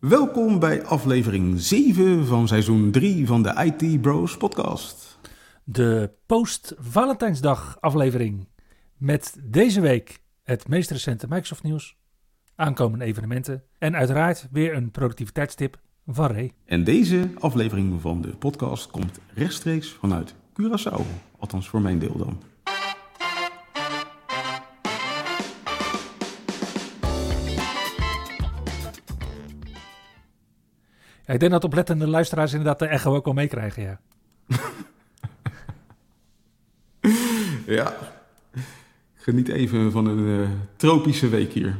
Welkom bij aflevering 7 van seizoen 3 van de IT Bros podcast. De post-Valentijnsdag aflevering. Met deze week het meest recente Microsoft nieuws, aankomende evenementen en uiteraard weer een productiviteitstip van Ray. En deze aflevering van de podcast komt rechtstreeks vanuit Curaçao. Althans voor mijn deel dan. Ja, ik denk dat oplettende luisteraars inderdaad de echo ook wel meekrijgen, ja. Ja, geniet even van een eh, tropische week hier.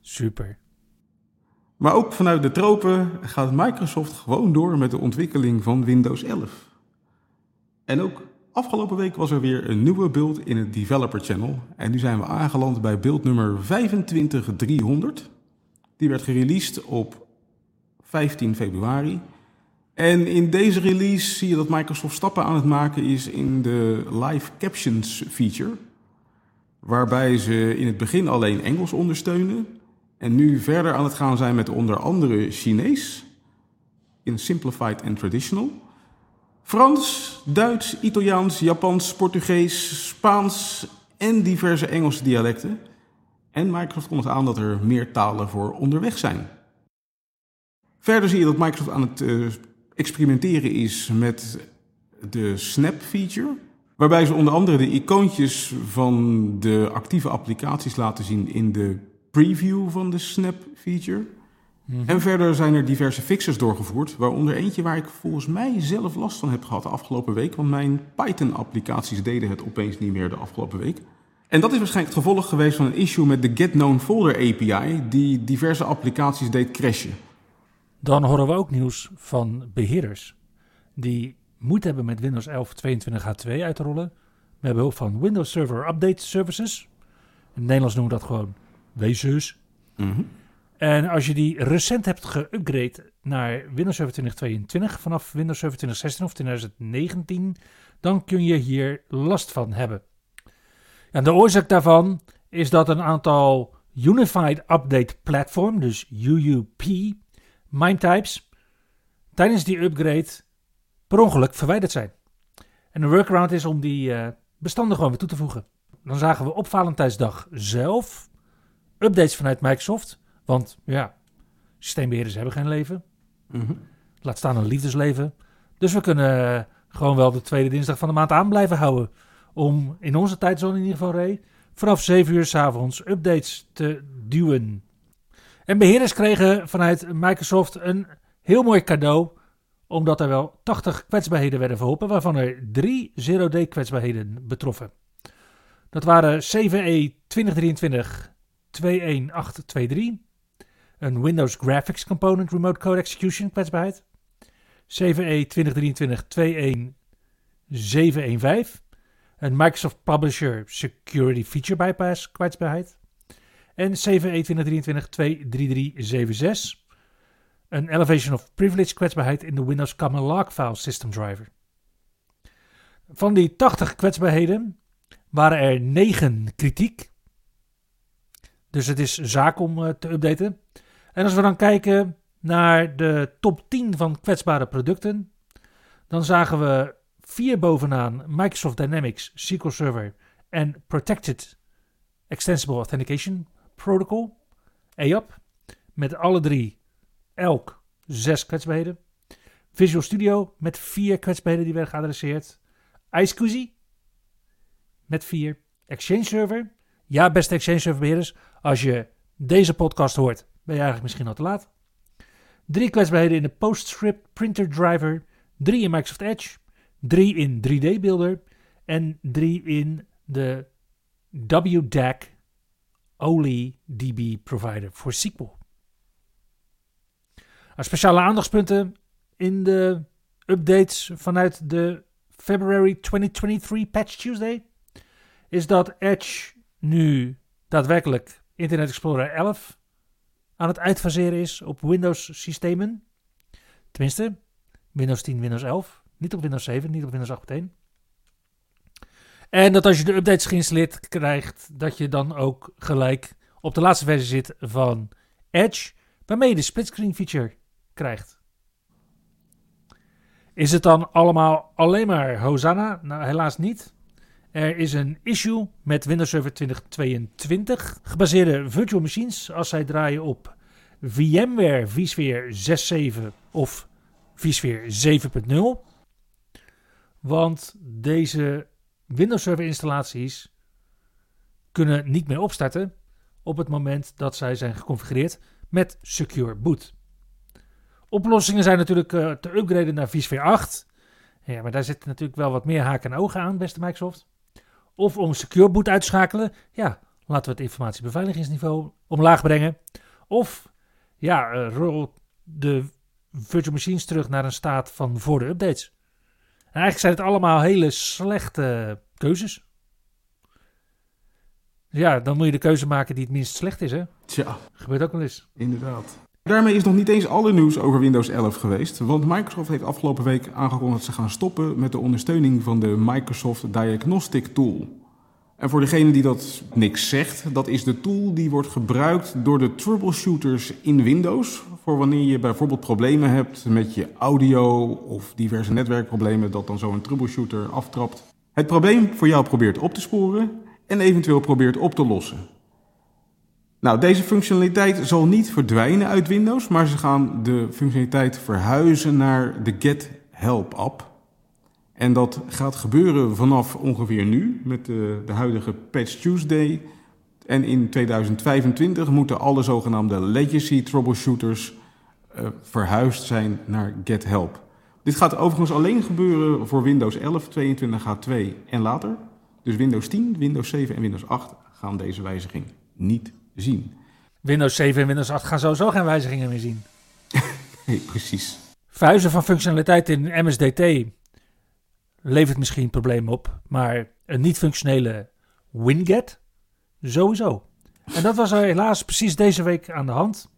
Super. Maar ook vanuit de tropen gaat Microsoft gewoon door met de ontwikkeling van Windows 11. En ook afgelopen week was er weer een nieuwe build in het Developer Channel. En nu zijn we aangeland bij build nummer 25300. Die werd gereleased op 15 februari. En in deze release zie je dat Microsoft stappen aan het maken is in de live captions feature. Waarbij ze in het begin alleen Engels ondersteunen. En nu verder aan het gaan zijn met onder andere Chinees. In Simplified and Traditional. Frans, Duits, Italiaans, Japans, Portugees, Spaans en diverse Engelse dialecten. En Microsoft kondigt aan dat er meer talen voor onderweg zijn. Verder zie je dat Microsoft aan het uh, experimenteren is met de Snap feature. Waarbij ze onder andere de icoontjes van de actieve applicaties laten zien in de preview van de Snap feature. En verder zijn er diverse fixes doorgevoerd, waaronder eentje waar ik volgens mij zelf last van heb gehad de afgelopen week, want mijn Python-applicaties deden het opeens niet meer de afgelopen week. En dat is waarschijnlijk het gevolg geweest van een issue met de Get Known Folder API, die diverse applicaties deed crashen. Dan horen we ook nieuws van beheerders die moeite hebben met Windows 11 22H2 uit te rollen. We hebben hulp van Windows Server Update Services. In het Nederlands noemen we dat gewoon WSUS. En als je die recent hebt geüpgrade naar Windows Server 2022 vanaf Windows Server 2016 of 2019, dan kun je hier last van hebben. En de oorzaak daarvan is dat een aantal Unified Update Platform, dus UUP, MIME-types, tijdens die upgrade per ongeluk verwijderd zijn. En een workaround is om die uh, bestanden gewoon weer toe te voegen. Dan zagen we op Valentijnsdag zelf updates vanuit Microsoft. Want ja, systeembeheerders hebben geen leven. Mhm. Laat staan een liefdesleven. Dus we kunnen uh, gewoon wel de tweede dinsdag van de maand aan blijven houden. Om in onze tijdzone in ieder geval, Ray, vanaf 7 uur s avonds updates te duwen. En beheerders kregen vanuit Microsoft een heel mooi cadeau. Omdat er wel 80 kwetsbaarheden werden verholpen, waarvan er drie zero-day kwetsbaarheden betroffen. Dat waren CVE 2023 21823. Een Windows Graphics Component Remote Code Execution kwetsbaarheid. CVE 2023 21715. Een Microsoft Publisher Security Feature Bypass kwetsbaarheid. En CVE 2023-23376. Een Elevation of Privilege kwetsbaarheid in de Windows Common Log File System Driver. Van die 80 kwetsbaarheden waren er 9 kritiek. Dus het is zaak om uh, te updaten. En als we dan kijken naar de top 10 van kwetsbare producten, dan zagen we vier bovenaan Microsoft Dynamics SQL Server en Protected Extensible Authentication Protocol, EAP, met alle drie elk zes kwetsbaarheden. Visual Studio met vier kwetsbaarheden die werden geadresseerd. iSCSI met vier. Exchange Server. Ja, beste Exchange Server beheerders, als je deze podcast hoort, ben je eigenlijk misschien al te laat. Drie kwetsbaarheden in de PostScript Printer Driver. Drie in Microsoft Edge. Drie in 3D Builder. En drie in de WDAC Oli DB provider voor SQL. Speciale aandachtspunten in de updates vanuit de February 2023 Patch Tuesday is dat Edge nu daadwerkelijk Internet Explorer 11 aan het uitfaseren is op Windows systemen. Tenminste, Windows 10, Windows 11. Niet op Windows 7, niet op Windows 8.1. En dat als je de updates geïnstalleerd krijgt, dat je dan ook gelijk op de laatste versie zit van Edge, waarmee je de splitscreen feature krijgt. Is het dan allemaal alleen maar Hosanna? Nou, helaas niet. Er is een issue met Windows Server 2022 gebaseerde virtual machines als zij draaien op VMware vSphere 6.7 of vSphere 7.0. Want deze Windows Server installaties kunnen niet meer opstarten op het moment dat zij zijn geconfigureerd met Secure Boot. Oplossingen zijn natuurlijk uh, te upgraden naar vSphere 8. Ja, maar daar zitten natuurlijk wel wat meer haken en ogen aan, beste Microsoft. Of om Secure Boot uit te schakelen. Ja, laten we het informatiebeveiligingsniveau omlaag brengen. Of ja, uh, de virtual machines terug naar een staat van voor de updates. En eigenlijk zijn het allemaal hele slechte keuzes. Ja, dan moet je de keuze maken die het minst slecht is, hè? Tja. Gebeurt ook wel eens. Inderdaad. Daarmee is nog niet eens alle nieuws over Windows 11 geweest, want Microsoft heeft afgelopen week aangekondigd dat ze gaan stoppen met de ondersteuning van de Microsoft Diagnostic Tool. En voor degene die dat niks zegt, dat is de tool die wordt gebruikt door de troubleshooters in Windows. Voor wanneer je bijvoorbeeld problemen hebt met je audio of diverse netwerkproblemen, dat dan zo'n troubleshooter aftrapt. Het probleem voor jou probeert op te sporen en eventueel probeert op te lossen. Nou, deze functionaliteit zal niet verdwijnen uit Windows, maar ze gaan de functionaliteit verhuizen naar de Get Help app. En dat gaat gebeuren vanaf ongeveer nu, met de, de huidige Patch Tuesday. En in 2025 moeten alle zogenaamde legacy troubleshooters uh, verhuisd zijn naar Get Help. Dit gaat overigens alleen gebeuren voor Windows 11, 22H2 en later. Dus Windows 10, Windows 7 en Windows 8 gaan deze wijziging niet zien. Windows 7 en Windows 8 gaan sowieso geen wijzigingen meer zien. nee, precies. Verhuizen van functionaliteit in MSDT levert misschien problemen op, maar een niet-functionele Winget sowieso. En dat was helaas precies deze week aan de hand.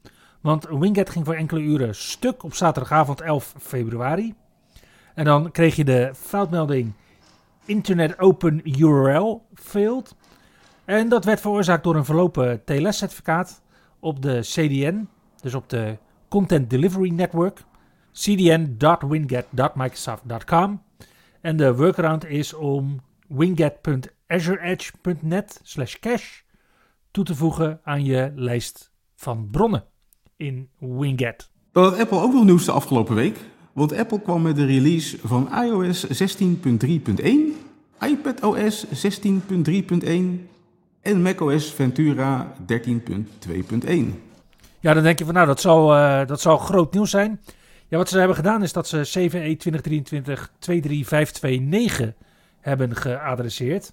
Want Winget ging voor enkele uren stuk op zaterdagavond 11 februari. En dan kreeg je de foutmelding Internet Open URL failed. En dat werd veroorzaakt door een verlopen TLS-certificaat op de CDN, dus op de Content Delivery Network, cdn.winget.microsoft.com. En de workaround is om winget.azureedge.net slash cache toe te voegen aan je lijst van bronnen in Winget. Had Apple ook nog nieuws de afgelopen week. Want Apple kwam met de release van iOS 16.3.1, iPadOS 16.3.1 en macOS Ventura 13.2.1. Ja, dan denk je van nou, dat zal, uh, dat zal groot nieuws zijn. Ja, wat ze hebben gedaan is dat ze CVE 2023-23529 hebben geadresseerd.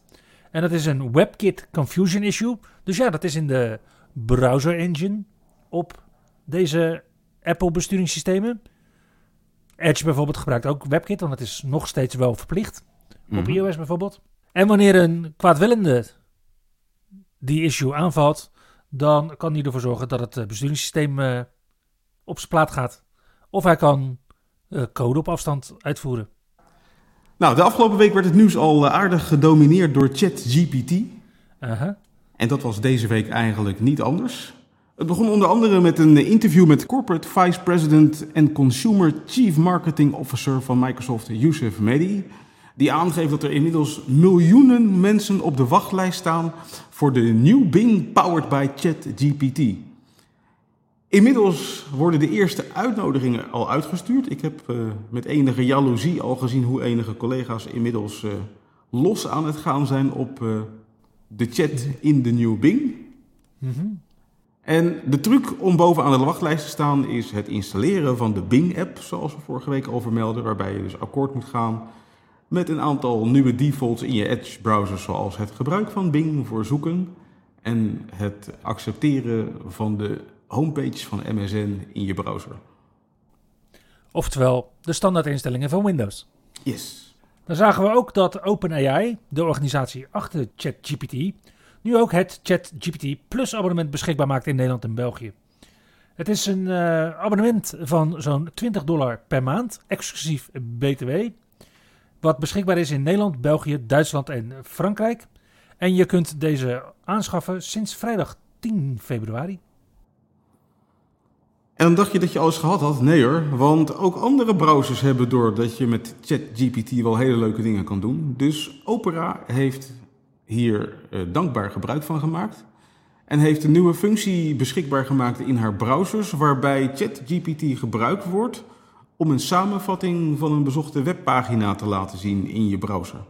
En dat is een WebKit Confusion issue. Dus ja, dat is in de browser engine op deze Apple besturingssystemen. Edge bijvoorbeeld gebruikt ook WebKit, want het is nog steeds wel verplicht. Op Mhm. iOS bijvoorbeeld. En wanneer een kwaadwillende die issue aanvalt, dan kan hij ervoor zorgen dat het eh, besturingssysteem eh, op zijn plaat gaat. Of hij kan eh, code op afstand uitvoeren. Nou, de afgelopen week werd het nieuws al aardig gedomineerd door ChatGPT. Aha. En dat was deze week eigenlijk niet anders. Het begon onder andere met een interview met Corporate Vice President en Consumer Chief Marketing Officer van Microsoft, Youssef Mehdi. Die aangeeft dat er inmiddels miljoenen mensen op de wachtlijst staan voor de nieuw Bing powered by ChatGPT. Inmiddels worden de eerste uitnodigingen al uitgestuurd. Ik heb eh, met enige jaloezie al gezien hoe enige collega's inmiddels eh, los aan het gaan zijn op eh, de chat in de nieuwe Bing. Mhm. En de truc om bovenaan de wachtlijst te staan is het installeren van de Bing-app, zoals we vorige week al vermelden, waarbij je dus akkoord moet gaan met een aantal nieuwe defaults in je Edge-browser, zoals het gebruik van Bing voor zoeken en het accepteren van de homepage van MSN in je browser. Oftewel, de standaardinstellingen van Windows. Yes. Dan zagen we ook dat OpenAI, de organisatie achter ChatGPT, nu ook het ChatGPT Plus abonnement beschikbaar maakt in Nederland en België. Het is een uh, abonnement van zo'n 20 dollar per maand, exclusief BTW. Wat beschikbaar is in Nederland, België, Duitsland en Frankrijk. En je kunt deze aanschaffen sinds vrijdag 10 februari. En dan dacht je dat je alles gehad had? Nee hoor, want ook andere browsers hebben door dat je met ChatGPT wel hele leuke dingen kan doen. Dus Opera heeft hier uh, dankbaar gebruik van gemaakt. En heeft een nieuwe functie beschikbaar gemaakt in haar browsers, waarbij ChatGPT gebruikt wordt om een samenvatting van een bezochte webpagina te laten zien in je browser.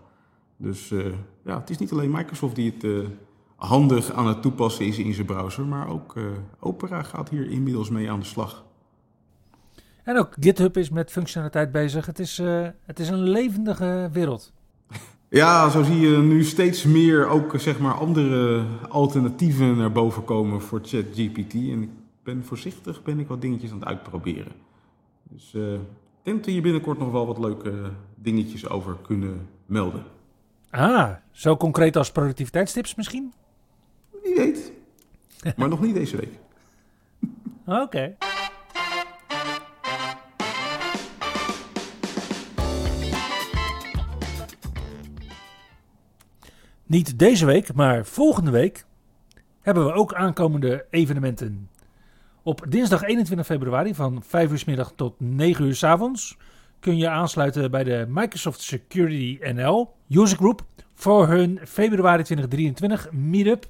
Dus uh, ja, het is niet alleen Microsoft die het uh, handig aan het toepassen is in zijn browser, maar ook Opera gaat hier inmiddels mee aan de slag. En ook GitHub is met functionaliteit bezig. Het is, het is een levendige wereld. Ja, zo zie je nu steeds meer ook zeg maar andere alternatieven naar boven komen voor ChatGPT. En ik ben voorzichtig ben ik wat dingetjes aan het uitproberen. Dus uh, ik denk dat we hier binnenkort nog wel wat leuke dingetjes over kunnen melden. Ah, zo concreet als productiviteitstips misschien? Wie weet. Maar nog niet deze week. Oké. Okay. Niet deze week, maar volgende week hebben we ook aankomende evenementen. Op dinsdag 21 februari van 5 uur middag tot 9 uur s avonds kun je aansluiten bij de Microsoft Security NL User Group voor hun februari 2023 meetup,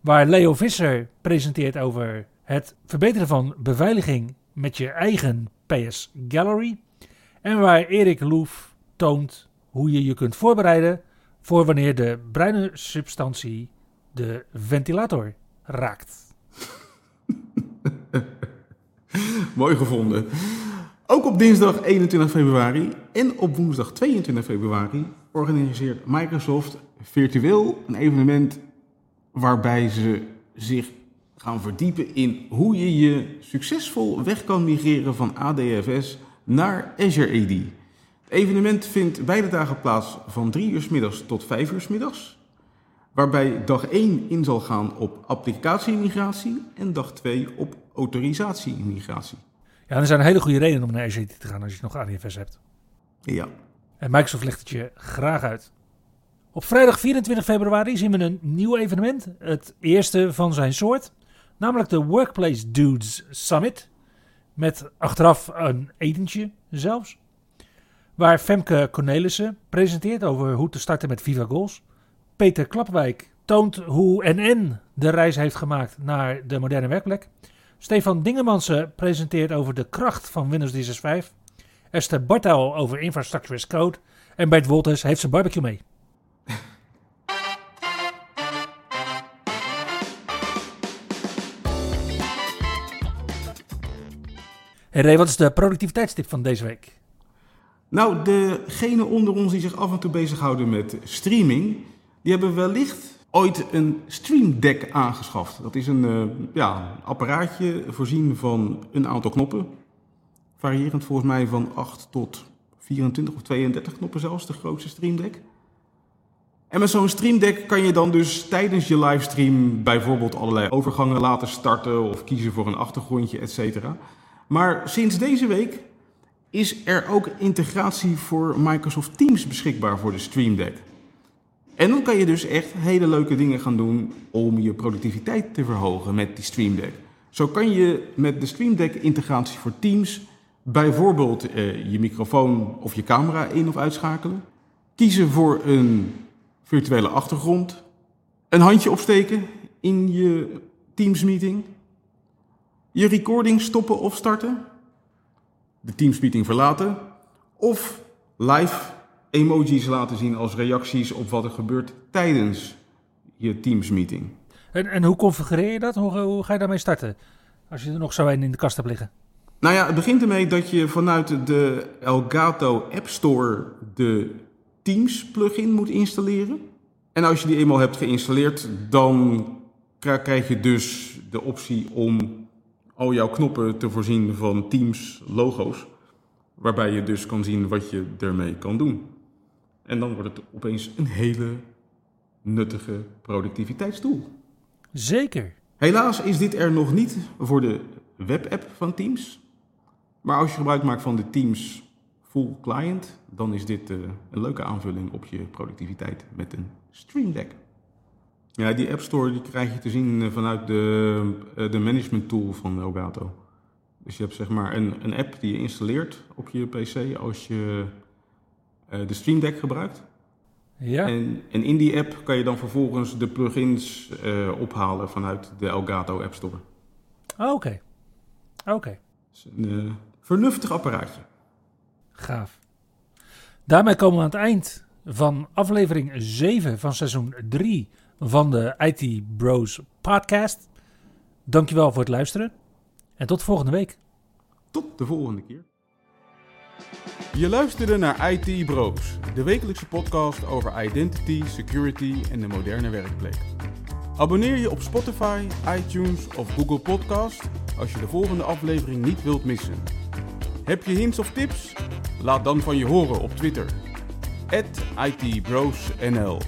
waar Leo Visser presenteert over het verbeteren van beveiliging met je eigen PS Gallery en waar Erik Loef toont hoe je je kunt voorbereiden voor wanneer de bruine substantie de ventilator raakt. Mooi gevonden. Ook op dinsdag 21 februari en op woensdag 22 februari organiseert Microsoft virtueel een evenement waarbij ze zich gaan verdiepen in hoe je je succesvol weg kan migreren van ADFS naar Azure AD. Het evenement vindt beide dagen plaats van 3 uur s middags tot 5 uur s middags. Waarbij dag 1 in zal gaan op applicatie-immigratie en dag 2 op autorisatie-immigratie. Ja, er zijn hele goede redenen om naar Azure te gaan als je nog ADFS hebt. Ja. En Microsoft legt het je graag uit. Op vrijdag 24 februari zien we een nieuw evenement. Het eerste van zijn soort. Namelijk de Workplace Dudes Summit. Met achteraf een etentje zelfs. Waar Femke Cornelissen presenteert over hoe te starten met Viva Goals. Peter Klapwijk toont hoe NN de reis heeft gemaakt naar de moderne werkplek. Stefan Dingemansen presenteert over de kracht van Windows 365. Esther Bartel over Infrastructure as Code. En Bert Wolters heeft zijn barbecue mee. Hey Ray, wat is de productiviteitstip van deze week? Nou, degenen onder ons die zich af en toe bezighouden met streaming, die hebben wellicht ooit een Stream Deck aangeschaft. Dat is een uh, ja, apparaatje voorzien van een aantal knoppen. Variërend volgens mij van 8 tot 24 of 32 knoppen zelfs, de grootste Stream Deck. En met zo'n Stream Deck kan je dan dus tijdens je livestream bijvoorbeeld allerlei overgangen laten starten of kiezen voor een achtergrondje, etc. Maar sinds deze week is er ook integratie voor Microsoft Teams beschikbaar voor de Stream Deck. En dan kan je dus echt hele leuke dingen gaan doen om je productiviteit te verhogen met die Stream Deck. Zo kan je met de Stream Deck integratie voor Teams bijvoorbeeld eh, je microfoon of je camera in of uitschakelen. Kiezen voor een virtuele achtergrond. Een handje opsteken in je Teams meeting. Je recording stoppen of starten. De Teams meeting verlaten. Of live emojis laten zien als reacties op wat er gebeurt tijdens je Teams meeting. En, en hoe configureer je dat? Hoe, hoe ga je daarmee starten? Als je er nog zo een in de kast hebt liggen. Nou ja, het begint ermee dat je vanuit de Elgato App Store de Teams plugin moet installeren. En als je die eenmaal hebt geïnstalleerd, dan krijg je dus de optie om al jouw knoppen te voorzien van Teams logo's. Waarbij je dus kan zien wat je ermee kan doen. En dan wordt het opeens een hele nuttige productiviteitstool. Zeker. Helaas is dit er nog niet voor de webapp van Teams. Maar als je gebruik maakt van de Teams Full Client, dan is dit eh, een leuke aanvulling op je productiviteit met een Stream Deck. Ja, die App Store die krijg je te zien eh, vanuit de, eh, de management tool van Elgato. Dus je hebt zeg maar een, een app die je installeert op je PC als je eh, de Stream Deck gebruikt. Ja. En, en in die app kan je dan vervolgens de plugins ophalen vanuit de Elgato App Store. Oké. Oké. Dus een vernuftig apparaatje. Gaaf. Daarmee komen we aan het eind van aflevering 7 van seizoen 3 van de IT Bros podcast. Dankjewel voor het luisteren en tot volgende week. Tot de volgende keer. Je luisterde naar IT Bros, de wekelijkse podcast over identity, security en de moderne werkplek. Abonneer je op Spotify, iTunes of Google Podcast als je de volgende aflevering niet wilt missen. Heb je hints of tips? Laat dan van je horen op Twitter. @itbrosnl